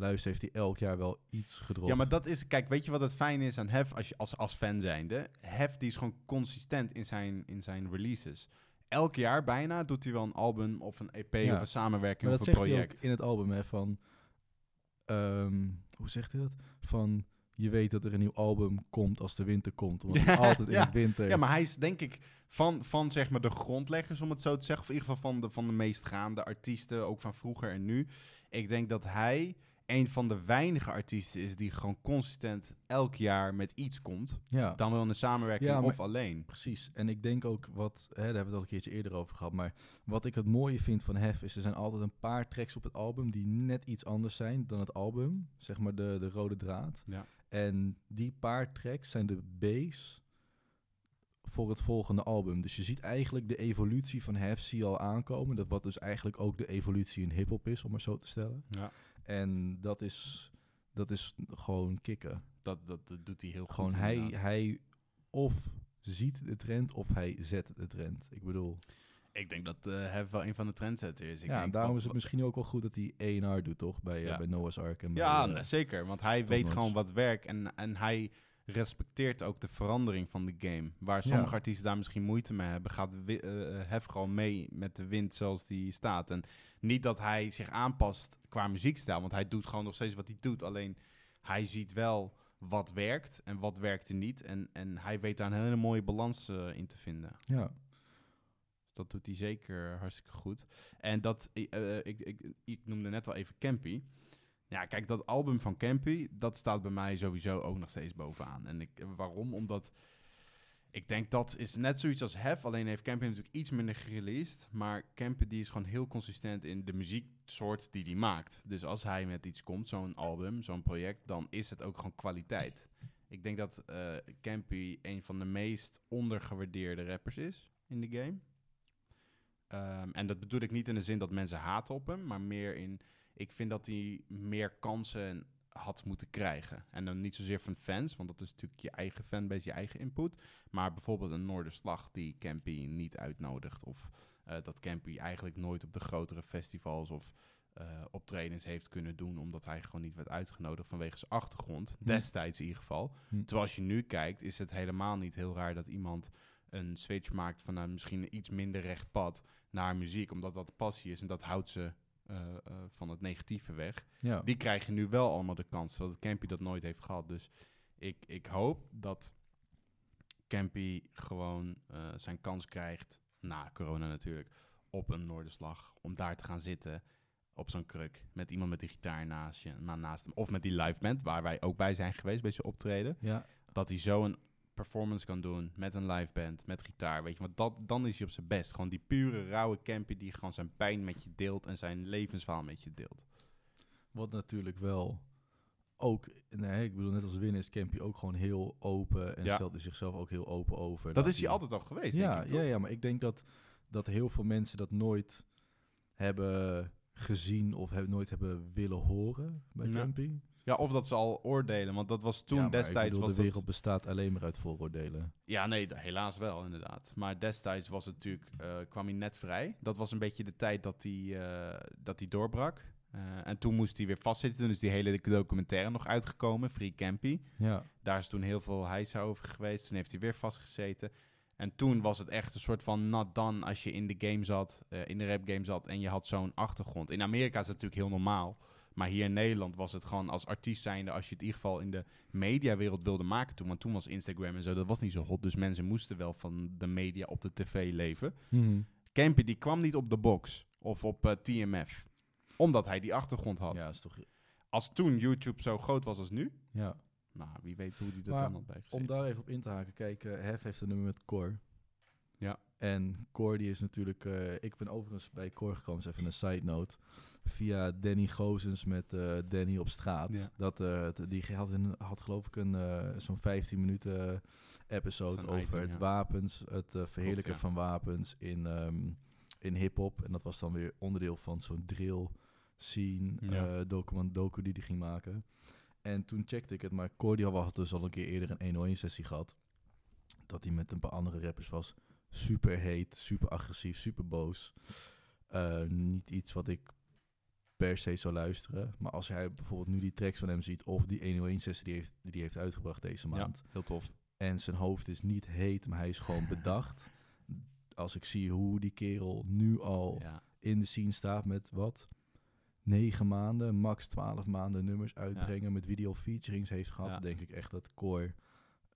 luister, heeft hij elk jaar wel iets gedropt. Ja, maar dat is... Kijk, weet je wat het fijn is aan Hef als, je, als, als fan zijnde? Hef die is gewoon consistent in zijn, in zijn releases. Elk jaar bijna doet hij wel een album of een EP Ja. of een samenwerking Maar dat of een zegt hij project. ook in het album, hè, van... ehm, hoe zegt hij dat? Van, je weet dat er een nieuw album komt als de winter komt. Omdat *laughs* Ja, altijd in ja. het winter... Ja, maar hij is denk ik van, van zeg maar de grondleggers, om het zo te zeggen. Of in ieder geval van de, van de meest gaande artiesten, ook van vroeger en nu. Ik denk dat hij een van de weinige artiesten is die gewoon consistent elk jaar met iets komt. ja. Dan wel in een samenwerking Ja, maar- of alleen. Precies. En ik denk ook wat, hè, daar hebben we het al een keertje eerder over gehad, maar wat ik het mooie vind van Hef is er zijn altijd een paar tracks op het album die net iets anders zijn dan het album, zeg maar de, de rode draad. Ja. En die paar tracks zijn de base voor het volgende album. Dus je ziet eigenlijk de evolutie van Hef zie je al aankomen, dat wat dus eigenlijk ook de evolutie in hip-hop is, om maar zo te stellen. Ja. En dat is, dat is gewoon kicken. Dat, dat, dat doet hij heel goed. Gewoon hij, hij of ziet de trend of hij zet de trend. Ik bedoel, Ik denk dat eh Hef wel een van de trendsetters is. Ik ja, denk daarom is het misschien ook wel goed dat hij A&R doet, toch? Bij, eh, bij Noah's Ark en Ja, eh, zeker. Want hij weet gewoon wat werkt. En, en hij respecteert ook de verandering van de game. Waar sommige Ja. artiesten daar misschien moeite mee hebben, gaat eh, Hef gewoon mee met de wind zoals die staat. En niet dat hij zich aanpast qua muziekstijl, want hij doet gewoon nog steeds wat hij doet. Alleen hij ziet wel wat werkt en wat werkte niet. En, en hij weet daar een hele mooie balans eh, in te vinden. Ja, Dat doet hij zeker hartstikke goed. En dat, ik, ik, ik noemde net al even Campy. Ja, kijk, dat album van Campy, dat staat bij mij sowieso ook nog steeds bovenaan. En ik, waarom? Omdat ik denk dat is net zoiets als Hef, alleen heeft Campy natuurlijk iets minder gereleased. Maar Campy die is gewoon heel consistent in de muzieksoort die hij maakt. Dus als hij met iets komt, zo'n album, zo'n project, dan is het ook gewoon kwaliteit. Ik denk dat eh Campy een van de meest ondergewaardeerde rappers is in de game. Ehm, en dat bedoel ik niet in de zin dat mensen haten op hem, maar meer in, ik vind dat hij meer kansen had moeten krijgen. En dan niet zozeer van fans, want dat is natuurlijk je eigen fanbase, je eigen input. Maar bijvoorbeeld een Noorderslag die Campy niet uitnodigt. Of eh, dat Campy eigenlijk nooit op de grotere festivals of eh, optredens heeft kunnen doen, omdat hij gewoon niet werd uitgenodigd vanwege zijn achtergrond. Hm. Destijds in ieder geval. Hm. Terwijl als je nu kijkt, is het helemaal niet heel raar dat iemand een switch maakt van een misschien een iets minder recht pad naar muziek, omdat dat passie is en dat houdt ze van het negatieve weg. ja. Die krijgen nu wel allemaal de kans, terwijl Campy dat nooit heeft gehad. Dus ik, ik hoop dat Campy gewoon eh, zijn kans krijgt, na corona natuurlijk, op een Noorderslag. Om daar te gaan zitten op zo'n kruk met iemand met die gitaar naast, je, na- naast hem. Of met die live band, waar wij ook bij zijn geweest bij zijn optreden ja. dat hij zo een performance kan doen met een live band, met gitaar, weet je, want dat, dan is hij op zijn best. Gewoon die pure, rauwe campy die gewoon zijn pijn met je deelt en zijn levensverhaal met je deelt. Wat natuurlijk wel ook, nee, ik bedoel, net als Win is Campy ook gewoon heel open en Ja. stelt hij zichzelf ook heel open over. Dat is hij altijd al geweest, ja, denk ik, toch? ja, ja, maar ik denk dat, dat heel veel mensen dat nooit hebben gezien of hebben, nooit hebben willen horen bij Ja. Campy. Ja, of dat ze al oordelen, want dat was toen Ja, destijds... bedoel, was de dat- wereld bestaat alleen maar uit vooroordelen. Ja, nee, helaas wel, inderdaad. Maar destijds was het natuurlijk, eh, kwam hij net vrij. Dat was een beetje de tijd dat hij, eh, dat hij doorbrak. Eh, en toen moest hij weer vastzitten. Dus die hele documentaire nog uitgekomen, Free Campy. Ja, Daar is toen heel veel hijs over geweest. Toen heeft hij weer vastgezeten. En toen was het echt een soort van not done als je in de game zat, in de rap game zat en je had zo'n achtergrond. In Amerika is het natuurlijk heel normaal. Maar hier in Nederland was het gewoon als artiest zijnde, als je het in ieder geval in de mediawereld wilde maken toen. Want toen was Instagram en zo, dat was niet zo hot. Dus mensen moesten wel van de media op de tv leven. Campy die kwam niet op de box of op eh, TMF. Omdat hij die achtergrond had. ja, is toch, Als toen YouTube zo groot was als nu, ja. nou, wie weet hoe die dat Maar dan had bijgezeten. Om daar even op in te haken, kijk, eh, Hef heeft een nummer met Cor. Ja. En Cor die is natuurlijk, eh, ik ben overigens bij Cor gekomen, is even een side note. Via Danny Gozens met eh, Danny op straat. Ja. Dat, eh, die had, had geloof ik een eh, zo'n 15 minuten episode over item, het ja. wapens, het verheerlijken ja. van wapens in, ehm, in hip-hop. En dat was dan weer onderdeel van zo'n drill scene Ja. document docu die hij ging maken. En toen checkte ik het, maar Cordy had dus al een keer eerder een 101 sessie gehad. Dat hij met een paar andere rappers was. Super heet, super agressief, super boos. Niet iets wat ik per se zou luisteren. Maar als hij bijvoorbeeld nu die tracks van hem ziet... of die 101 sessie die, heeft, die hij heeft uitgebracht deze maand... heel tof. en zijn hoofd is niet heet, maar hij is gewoon *laughs* bedacht. Als ik zie hoe die kerel nu al Ja. in de scene staat met wat? Negen maanden, max twaalf maanden nummers uitbrengen met video featurings heeft gehad. Denk ik echt dat Core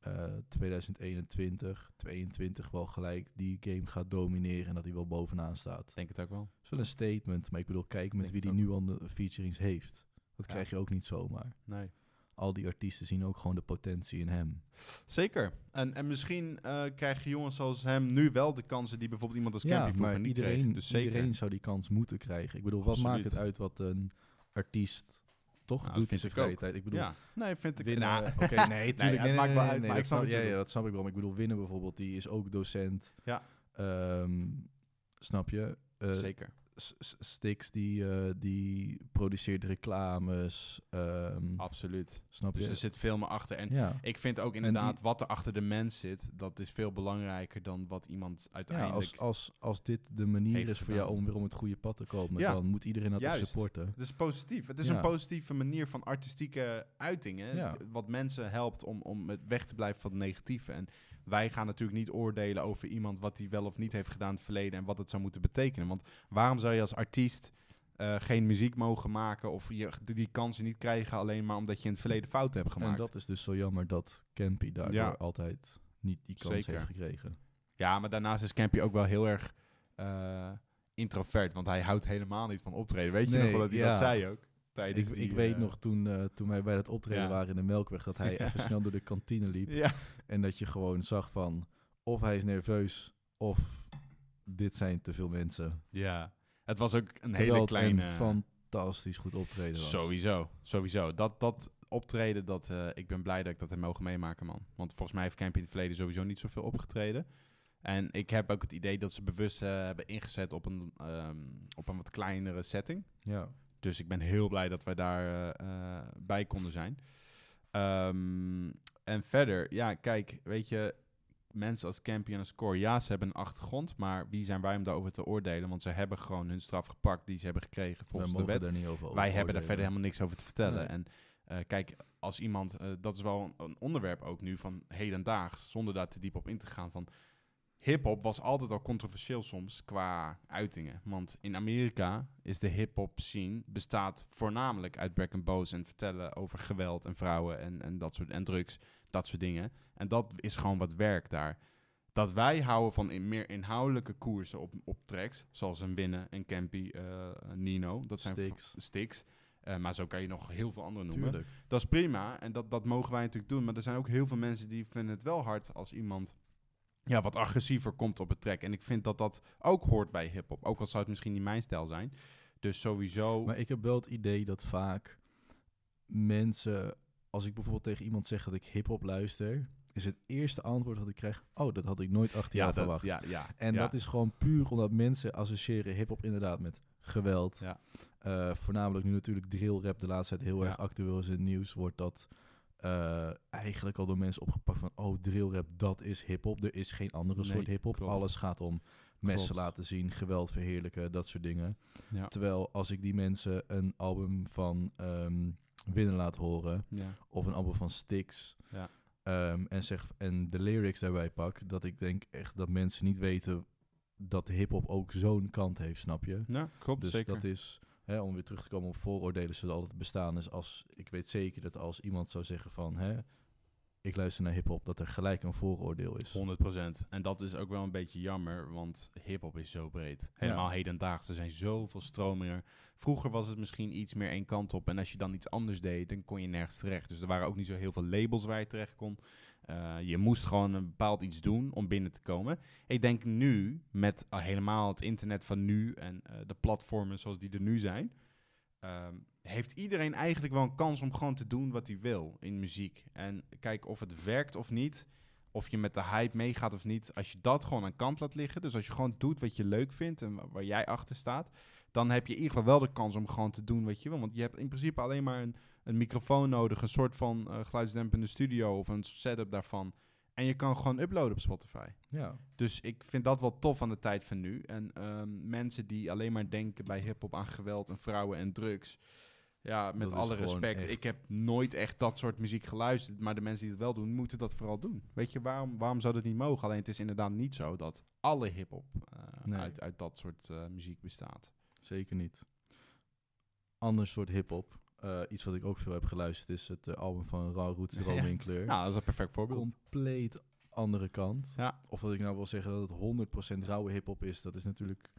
eh 2021, 22 wel gelijk die game gaat domineren en dat hij wel bovenaan staat. Denk het ook wel. Dat is wel een statement, maar ik bedoel, kijk met Denk wie die nu al de featurings heeft. Dat Ja. krijg je ook niet zomaar. Nee. Al die artiesten zien ook gewoon de potentie in hem. Zeker. En, en misschien eh, krijgen jongens zoals hem nu wel de kansen die bijvoorbeeld iemand als Campy vroeger niet iedereen, kreeg. Dus zeker. iedereen zou die kans moeten krijgen. Ik bedoel, wat Absoluut. maakt het uit wat een artiest toch Nou, doet vind ik ook. tijd? Ik bedoel, ja. Nee, vind ik... winnen... Nou, Oké, *laughs* nee, tuurlijk. het nee, maakt nee, wel nee, uit, nee, maar dat ik snap ja, ja, dat snap ik wel. Maar ik bedoel, winnen bijvoorbeeld, die is ook docent. Ja. Ehm, snap je? Eh, zeker. S- S- Stix die, eh, die produceert reclames. ehm, Absoluut. snap Dus je? er zit veel meer achter. En ja. ik vind ook inderdaad, wat er achter de mens zit, dat is veel belangrijker dan wat iemand ja, uiteindelijk... als, als, als dit de manier is voor jou om weer om het goede pad te komen, Ja, dan moet iedereen dat juist. supporten. Het is positief. Het is Ja. een positieve manier van artistieke uitingen. Ja. Wat mensen helpt om, om weg te blijven van het negatieve. En wij gaan natuurlijk niet oordelen over iemand wat hij wel of niet heeft gedaan in het verleden en wat het zou moeten betekenen. Want waarom zou je als artiest eh, geen muziek mogen maken of je die, kansen niet krijgen alleen maar omdat je in het verleden fouten hebt gemaakt? En dat is dus zo jammer dat Campy daardoor Ja. altijd niet die kans Zeker. heeft gekregen. Ja, maar daarnaast is Campy ook wel heel erg eh, introvert, want hij houdt helemaal niet van optreden. Weet je Nee, nog wel dat hij ja. dat zei ook? Tijdens Ik, die, ik weet eh, nog toen, eh, toen wij bij dat optreden Ja. waren in de Melkweg, dat hij *laughs* even snel door de kantine liep. Ja. En dat je gewoon zag van, of hij is nerveus, of dit zijn te veel mensen. ja, het was ook een Terwijl hele kleine... een fantastisch goed optreden was. Sowieso, sowieso. Dat, dat optreden, dat, eh, ik ben blij dat ik dat heb mogen meemaken, man. Want volgens mij heeft Campy in het verleden sowieso niet zoveel opgetreden. En ik heb ook het idee dat ze bewust hebben ingezet op een, ehm, op een wat kleinere setting. Ja. Dus ik ben heel blij dat wij daar eh, eh, bij konden zijn. Ehm, en verder, ja, kijk, weet je, mensen als Campy en Score, ja, ze hebben een achtergrond, maar wie zijn wij om daarover te oordelen? Want ze hebben gewoon hun straf gepakt die ze hebben gekregen volgens de wet. niet over Wij hebben daar verder helemaal niks over te vertellen. Nee. En eh, kijk, als iemand, dat is wel een, een onderwerp ook nu van hedendaags, zonder daar te diep op in te gaan, van hip-hop was altijd al controversieel soms qua uitingen. Want in Amerika is de hip-hop scene bestaat voornamelijk uit Breck and Boos en vertellen over geweld en vrouwen en, en dat soort en drugs, dat soort dingen. En dat is gewoon wat werk daar. Dat wij houden van in meer inhoudelijke koersen op, op tracks, zoals een Winnen, een Campy, een Nino, dat zijn v- Styx. Eh, maar zo kan je nog heel veel andere noemen. Tuurlijk. Dat is prima en dat, dat mogen wij natuurlijk doen. Maar er zijn ook heel veel mensen die vinden het wel hard als iemand ja, wat agressiever komt op het track. En ik vind dat dat ook hoort bij hip-hop. Ook al zou het misschien niet mijn stijl zijn. Dus sowieso. Maar ik heb wel het idee dat vaak mensen, als ik bijvoorbeeld tegen iemand zeg dat ik hip-hop luister, is het eerste antwoord dat ik krijg: Oh, dat had ik nooit achter ja, dat, verwacht. ja, ja. En ja. dat is gewoon puur omdat mensen associëren hip-hop inderdaad met geweld. Ja. Eh, voornamelijk nu natuurlijk drill rap de laatste tijd heel erg actueel is in het nieuws, wordt dat eh, eigenlijk al door mensen opgepakt van oh drill rap dat is hip-hop. Er is geen andere Nee, soort hip-hop. Alles gaat om messen Klopt. laten zien, geweld verheerlijken, dat soort dingen. Ja. Terwijl als ik die mensen een album van ehm Winnen laat horen Ja. of een album van Styx Ja. ehm, en, zeg, en de lyrics daarbij pak, dat ik denk echt dat mensen niet weten dat hip-hop ook zo'n kant heeft, snap je? ja, klopt dus zeker. dat is, hè, om weer terug te komen op vooroordelen, zullen altijd bestaan. Dus als, ik weet zeker dat als iemand zou zeggen van, hè, ik luister naar hip-hop, dat er gelijk een vooroordeel is. 100%. En dat is ook wel een beetje jammer, want hip-hop is zo breed. Helemaal hedendaags. Er zijn zoveel stromingen. Vroeger was het misschien iets meer één kant op. En als je dan iets anders deed, dan kon je nergens terecht. Dus er waren ook niet zo heel veel labels waar je terecht kon. Eh, je moest gewoon een bepaald iets doen om binnen te komen. Ik denk nu, met al helemaal het internet van nu en eh, de platformen zoals die er nu zijn, ehm, heeft iedereen eigenlijk wel een kans om gewoon te doen wat hij wil in muziek. En kijk of het werkt of niet, of je met de hype meegaat of niet. Als je dat gewoon aan kant laat liggen, dus als je gewoon doet wat je leuk vindt en wa- waar jij achter staat, dan heb je in ieder geval wel de kans om gewoon te doen wat je wil. Want je hebt in principe alleen maar een, een microfoon nodig, een soort van eh, geluidsdempende studio of een setup daarvan. En je kan gewoon uploaden op Spotify. Ja, Dus ik vind dat wel tof aan de tijd van nu. En ehm, mensen die alleen maar denken bij hip-hop aan geweld en vrouwen en drugs. Ja, met Dat alle respect. echt- Ik heb nooit echt dat soort muziek geluisterd. Maar de mensen die het wel doen, moeten dat vooral doen. Weet je, waarom, waarom zou dat niet mogen? Alleen het is inderdaad niet zo dat alle hip-hop eh, Nee. uit, uit dat soort eh, muziek bestaat. zeker niet. Ander soort hip-hop. Eh, iets wat ik ook veel heb geluisterd is het album van Raw Roots, *laughs* Droom Ja. in Kleur. Nou, dat is een perfect voorbeeld. compleet andere kant. Ja. Of dat ik nou wil zeggen dat het 100% rauwe hip-hop is, dat is natuurlijk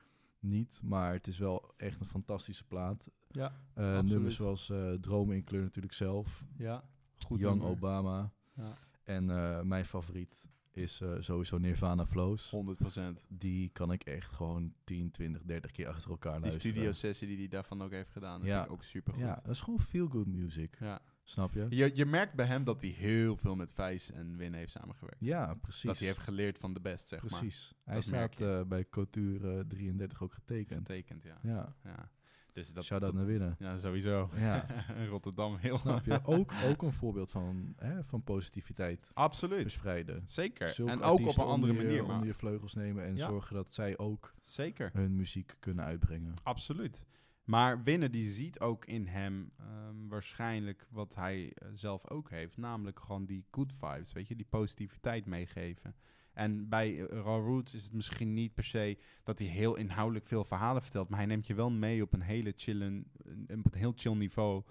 niet. Maar het is wel echt een fantastische plaat. Ja, Eh, nummers zoals eh, Dromen in Kleur natuurlijk zelf. ja. Goed Young nummer. Obama. Ja. En eh, mijn favoriet is eh, sowieso Nirvana Flows. 100%. Die kan ik echt gewoon 10, 20, 30 keer achter elkaar Die luisteren. studio sessie die hij daarvan ook heeft gedaan, dat Ja. vind ik ook super goed. Ja, dat is gewoon feel-good music. ja. Snap je? Je, je merkt bij hem dat hij heel veel met Vijs en Win heeft samengewerkt. Ja, precies. Dat hij heeft geleerd van de best, zeg maar. Precies. Hij Dat staat eh, bij Couture 33 ook getekend. Getekend, ja. Ja. ja. Dus dat, Shout-out dat- naar winnen. Ja, sowieso. Ja. *laughs* Rotterdam heel Snap je? *laughs* Ook, ook een voorbeeld van, hè, van positiviteit Absoluut. verspreiden. Zeker. Zulke en ook op een andere je- manier, maar onder je vleugels nemen en Ja. zorgen dat zij ook zeker. hun muziek kunnen uitbrengen. Absoluut. Maar Winnen die ziet ook in hem ehm, waarschijnlijk wat hij eh, zelf ook heeft. Namelijk gewoon die good vibes, weet je, die positiviteit meegeven. En bij uh, Raw Roots is het misschien niet per se dat hij heel inhoudelijk veel verhalen vertelt. Maar hij neemt je wel mee op een hele chillen, op een heel chill niveau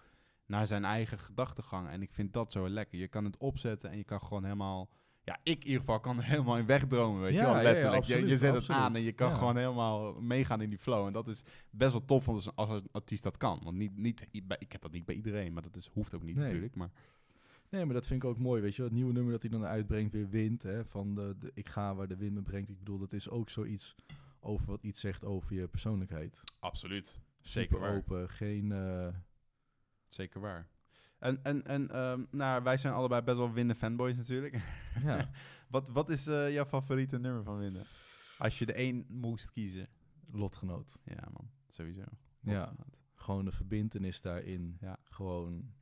naar zijn eigen gedachtegang. En ik vind dat zo lekker. Je kan het opzetten en je kan gewoon helemaal... Ja, ik in ieder geval kan *laughs* helemaal in wegdromen, weet Ja, je wel, ja, letterlijk. je, je absoluut, zet het aan en je kan Ja. gewoon helemaal meegaan in die flow. En dat is best wel tof als, als een artiest dat kan. Want niet, niet, ik heb dat niet bij iedereen, maar dat is, hoeft ook niet Nee. natuurlijk. Maar Nee, maar dat vind ik ook mooi, weet je. Het nieuwe nummer dat hij dan uitbrengt weer wint, hè, van de, de ik ga waar de wind me brengt. Ik bedoel, dat is ook zoiets over wat iets zegt over je persoonlijkheid. absoluut. Zeker Super waar. open, geen... eh, Zeker waar. En, en, en ehm, nou, wij zijn allebei best wel Winnen fanboys natuurlijk. ja, *laughs* wat, wat is eh, jouw favoriete nummer van Winnen? Als je de één moest kiezen. lotgenoot. Ja man, sowieso. Ja. Gewoon de verbindenis daarin. Ja. Gewoon...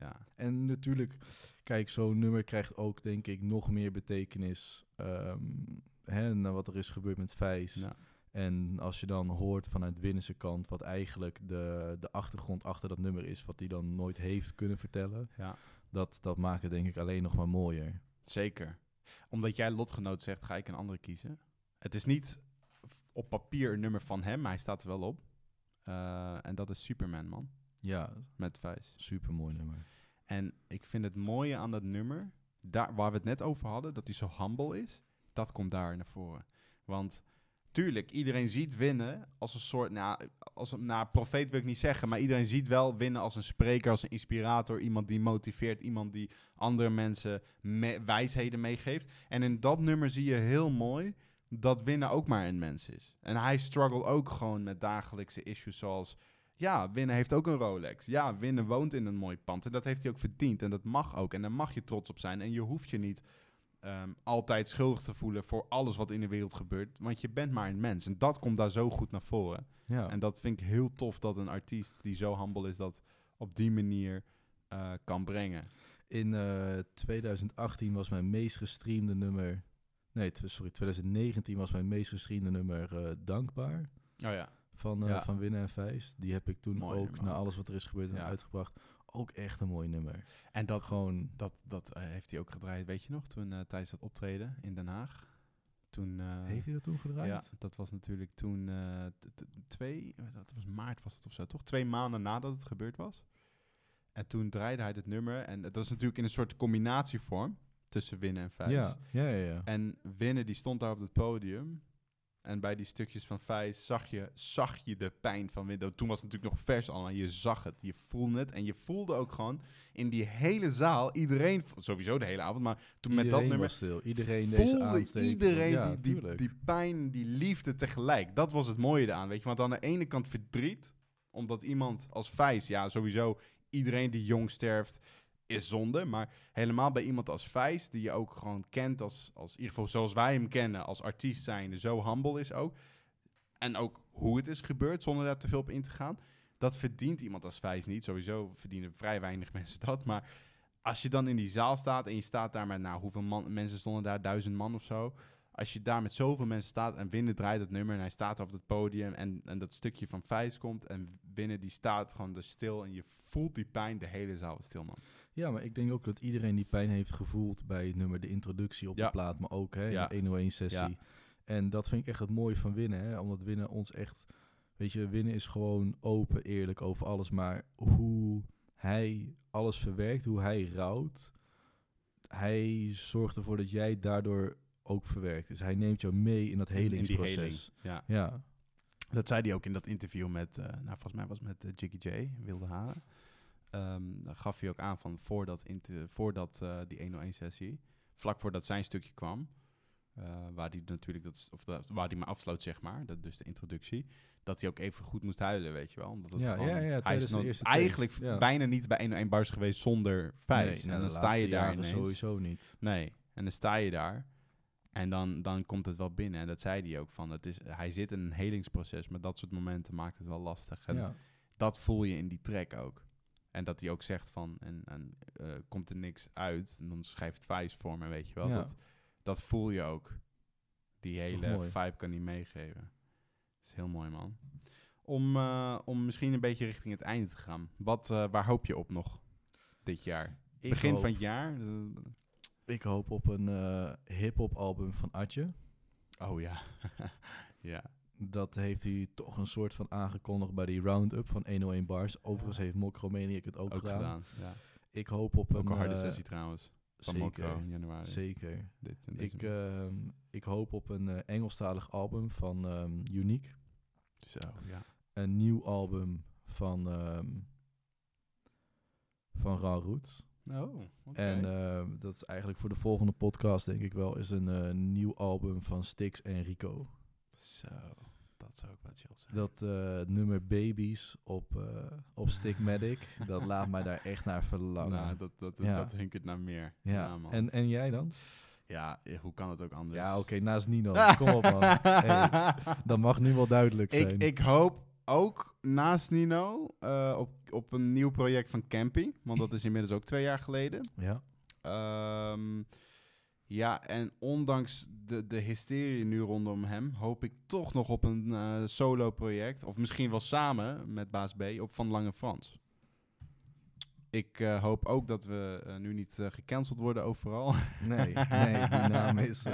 Ja, En natuurlijk, kijk, zo'n nummer krijgt ook, denk ik, nog meer betekenis... ehm, hè, naar wat er is gebeurd met Vijs. ja. En als je dan hoort vanuit Winnense kant wat eigenlijk de, de achtergrond achter dat nummer is, wat hij dan nooit heeft kunnen vertellen, ja. dat, dat maakt het denk ik alleen nog maar mooier. Zeker. Omdat jij lotgenoot zegt, ga ik een andere kiezen. Het is niet op papier een nummer van hem, maar hij staat er wel op. Eh, en dat is Superman, man. Ja, Met Vijs. super mooi nummer. En ik vind het mooie aan dat nummer, daar, waar we het net over hadden, dat hij zo humble is, dat komt daar naar voren. Want tuurlijk, iedereen ziet winnen als een soort, nou, als een nou, profeet wil ik niet zeggen, maar iedereen ziet wel winnen als een spreker, als een inspirator, iemand die motiveert, iemand die andere mensen me- wijsheden meegeeft. En in dat nummer zie je heel mooi dat winnen ook maar een mens is. En hij struggelt ook gewoon met dagelijkse issues zoals ja, Winnen heeft ook een Rolex. Ja, Winnen woont in een mooi pand. En dat heeft hij ook verdiend. En dat mag ook. En daar mag je trots op zijn. En je hoeft je niet ehm, altijd schuldig te voelen voor alles wat in de wereld gebeurt. Want je bent maar een mens. En dat komt daar zo goed naar voren. Ja, En dat vind ik heel tof dat een artiest die zo humble is, dat op die manier eh, kan brengen. in eh, 2018 was mijn meest gestreamde nummer, nee, sorry, 2019 was mijn meest gestreamde nummer eh, Dankbaar. Oh ja. Van, eh, Ja. van Winnen en Vijs. Die heb ik toen Mooi ook, nummer na alles wat er is gebeurd, en Ja. uitgebracht. Ook echt een mooi nummer. En dat, Gewoon, dat, dat eh, heeft hij ook gedraaid, weet je nog, toen eh, tijdens dat optreden in Den Haag. Toen, eh, heeft hij dat toen gedraaid? Ja, dat was natuurlijk toen twee, dat was maart was het of zo, toch? Twee maanden nadat het gebeurd was. En toen draaide hij dit nummer. En dat is natuurlijk in een soort combinatievorm tussen winnen en vijf. Ja, ja, ja. ja. En winnen die stond daar op het podium. En bij die stukjes van Vijs zag je, zag je de pijn van winnen. Toen was het natuurlijk nog vers allemaal. Je zag het, je voelde het. En je voelde ook gewoon in die hele zaal, iedereen, sowieso de hele avond, maar toen met dat Iedereen nummer stil. Iedereen deze aansteking. iedereen ja, die, die, die pijn, die liefde tegelijk. Dat was het mooie eraan, weet je. Want aan de ene kant verdriet, omdat iemand als Vijs, ja, sowieso iedereen die jong sterft is zonde. Maar helemaal bij iemand als Vijs, die je ook gewoon kent als, als in ieder geval zoals wij hem kennen, als artiest zijnde, zo humble is ook. En ook hoe het is gebeurd, zonder daar te veel op in te gaan. Dat verdient iemand als Vijs niet. Sowieso verdienen vrij weinig *laughs* mensen dat. Maar als je dan in die zaal staat en je staat daar met, nou, hoeveel man, mensen stonden daar? Duizend man of zo. Als je daar met zoveel mensen staat en binnen draait het nummer en hij staat op het podium en, en dat stukje van Vijs komt en binnen die staat gewoon er stil en je voelt die pijn, de hele zaal stil, man. Ja, maar ik denk ook dat iedereen die pijn heeft gevoeld bij het nummer, de introductie op Ja. de plaat, maar ook hè, Ja. in de 101-sessie. Ja. En dat vind ik echt het mooie van winnen, hè, omdat winnen ons echt, weet je, winnen is gewoon open, eerlijk over alles, maar hoe hij alles verwerkt, hoe hij rouwt, hij zorgt ervoor dat jij daardoor ook verwerkt. Dus hij neemt jou mee in dat In die helingsproces. heling, Ja. Ja, Dat zei hij ook in dat interview met, eh, nou volgens mij was het met eh, Jiggy J, Wilde Haren. Daar gaf hij ook aan van voordat, inter- voordat eh, die 101-sessie, vlak voordat zijn stukje kwam, eh, waar hij natuurlijk, dat, of dat, waar hij me afsloot, zeg maar, dat, dus de introductie, dat hij ook even goed moest huilen, weet je wel. Omdat het Ja, gewoon- ja, ja, hij is nog eigenlijk ja. bijna niet bij 1 1 bars geweest zonder vijf. nou, en dan sta je daar ineens. sowieso niet. Nee, en dan sta je daar. En dan, dan komt het wel binnen. En dat zei hij ook van. Het is, hij zit in een helingsproces. Maar dat soort momenten maakt het wel lastig. En Ja. dat voel je in die track ook. En dat hij ook zegt van. En, en eh, komt er niks uit. En dan schrijft Vijs voor me, weet je wel. Ja. Dat, dat voel je ook. Die hele vibe kan hij meegeven. Dat is heel mooi, man. Om, eh, om misschien een beetje richting het einde te gaan. Wat, eh, waar hoop je op nog dit jaar? Ik Begin hoop- van het jaar? Ik hoop op een hip-hop album van Atje. Oh ja. *laughs* ja. Dat heeft hij toch een soort van aangekondigd bij die roundup van 101 bars. Overigens heeft Mokromaniac het ook, Ook gedaan. gedaan. Ja. Ik hoop op Ook een... een harde eh, sessie trouwens. Van Zeker, Mokro in januari. zeker. Dit, Ik, ehm, ik hoop op een eh, Engelstalig album van ehm, Unique. Zo, ja. Een nieuw album van, ehm van Raw Roots. Oh, oké. En dat is eigenlijk voor de volgende podcast, denk ik wel, is een eh, nieuw album van Styx en Rico. Zo, dat zou ook wel chill zijn. Dat eh, nummer Babies op, eh op Stickmatic, *laughs* dat laat mij daar echt naar verlangen. nou, dat, dat, dat, Ja. dat hunkert naar meer. ja, man. en, en jij dan? ja, eh, hoe kan het ook anders? Ja, oké, naast Nino. *laughs* Kom op, man. Hey, dat mag nu wel duidelijk zijn. ik, ik hoop ook naast Nino eh, op, op een nieuw project van Campy. Want dat is inmiddels ook twee jaar geleden. ja, Ehm, ja, en ondanks de, de hysterie nu rondom hem, hoop ik toch nog op een eh, solo-project. Of misschien wel samen met Baas B op Van Lange Frans. Ik eh, hoop ook dat we eh, nu niet gecanceld worden overal. nee, nee, die *laughs* naam is...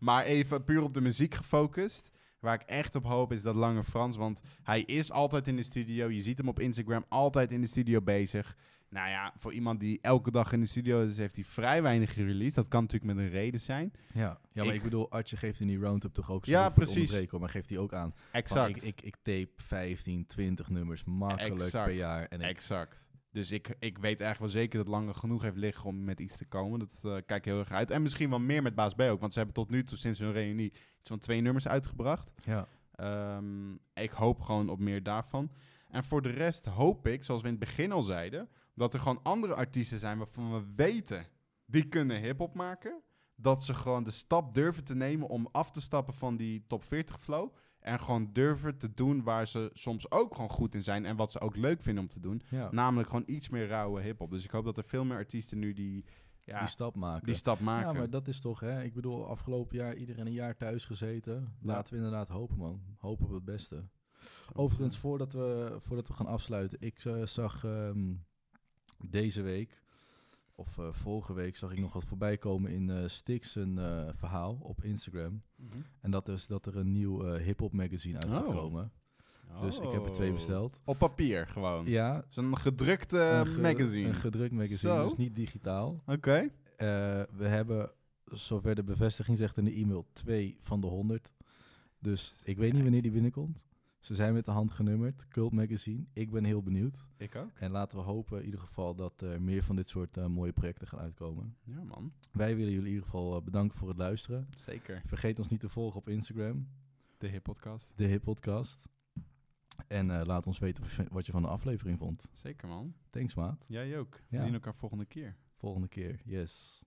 maar even puur op de muziek gefocust. Waar ik echt op hoop is dat Lange Frans. Want hij is altijd in de studio. Je ziet hem op Instagram altijd in de studio bezig. Nou ja, voor iemand die elke dag in de studio is, heeft hij vrij weinig gereleased. Dat kan natuurlijk met een reden zijn. ja. ja, maar Ik- ik, bedoel, Artje geeft in die roundup toch ook zo Ja, precies. maar geeft hij ook aan. Exact. Ik, ik, ik tape 15, 20 nummers makkelijk Exact. per jaar. En Exact. Dus ik, ik weet eigenlijk wel zeker dat Lange genoeg heeft liggen om met iets te komen. Dat eh kijk ik heel erg uit. En misschien wel meer met Baas B ook. Want ze hebben tot nu toe sinds hun reunie iets van twee nummers uitgebracht. ja, Ehm, ik hoop gewoon op meer daarvan. En voor de rest hoop ik, zoals we in het begin al zeiden, dat er gewoon andere artiesten zijn waarvan we weten die kunnen hip-hop maken. Dat ze gewoon de stap durven te nemen om af te stappen van die top 40 flow. En gewoon durven te doen waar ze soms ook gewoon goed in zijn. En wat ze ook leuk vinden om te doen. ja. Namelijk gewoon iets meer rauwe hip-hop. Dus ik hoop dat er veel meer artiesten nu die, ja, die stap maken. die stap maken. Ja, maar dat is toch, hè? Ik bedoel, afgelopen jaar iedereen een jaar thuis gezeten. Laten we inderdaad hopen, man. Hopen op het beste. Overigens, voordat we, voordat we gaan afsluiten, ik eh, zag ehm, deze week, of eh, vorige week, zag ik nog wat voorbij komen in eh Stix een eh, verhaal op Instagram. Mhm. En dat is dat er een nieuw hip-hop magazine uit gaat Oh. komen. Dus ik heb er twee Oh. besteld. Op papier gewoon. Ja, Zo'n gedrukte een ge- magazine. Een gedrukt magazine, Zo. dus niet digitaal. Oké. We hebben, zover de bevestiging zegt in de e-mail, twee van de 100. Dus ik weet niet wanneer die binnenkomt. Ze zijn met de hand genummerd, Cult Magazine. Ik ben heel benieuwd. Ik ook. En laten we hopen in ieder geval dat er meer van dit soort eh, mooie projecten gaan uitkomen. Ja, man. Wij willen jullie in ieder geval eh, bedanken voor het luisteren. Zeker. Vergeet ons niet te volgen op Instagram, De Hip Podcast. de Hip Podcast. En eh, laat ons weten wat je van de aflevering vond. Zeker, man. Thanks, maat. Jij ook. Ja. We zien elkaar volgende keer. Volgende keer. Yes.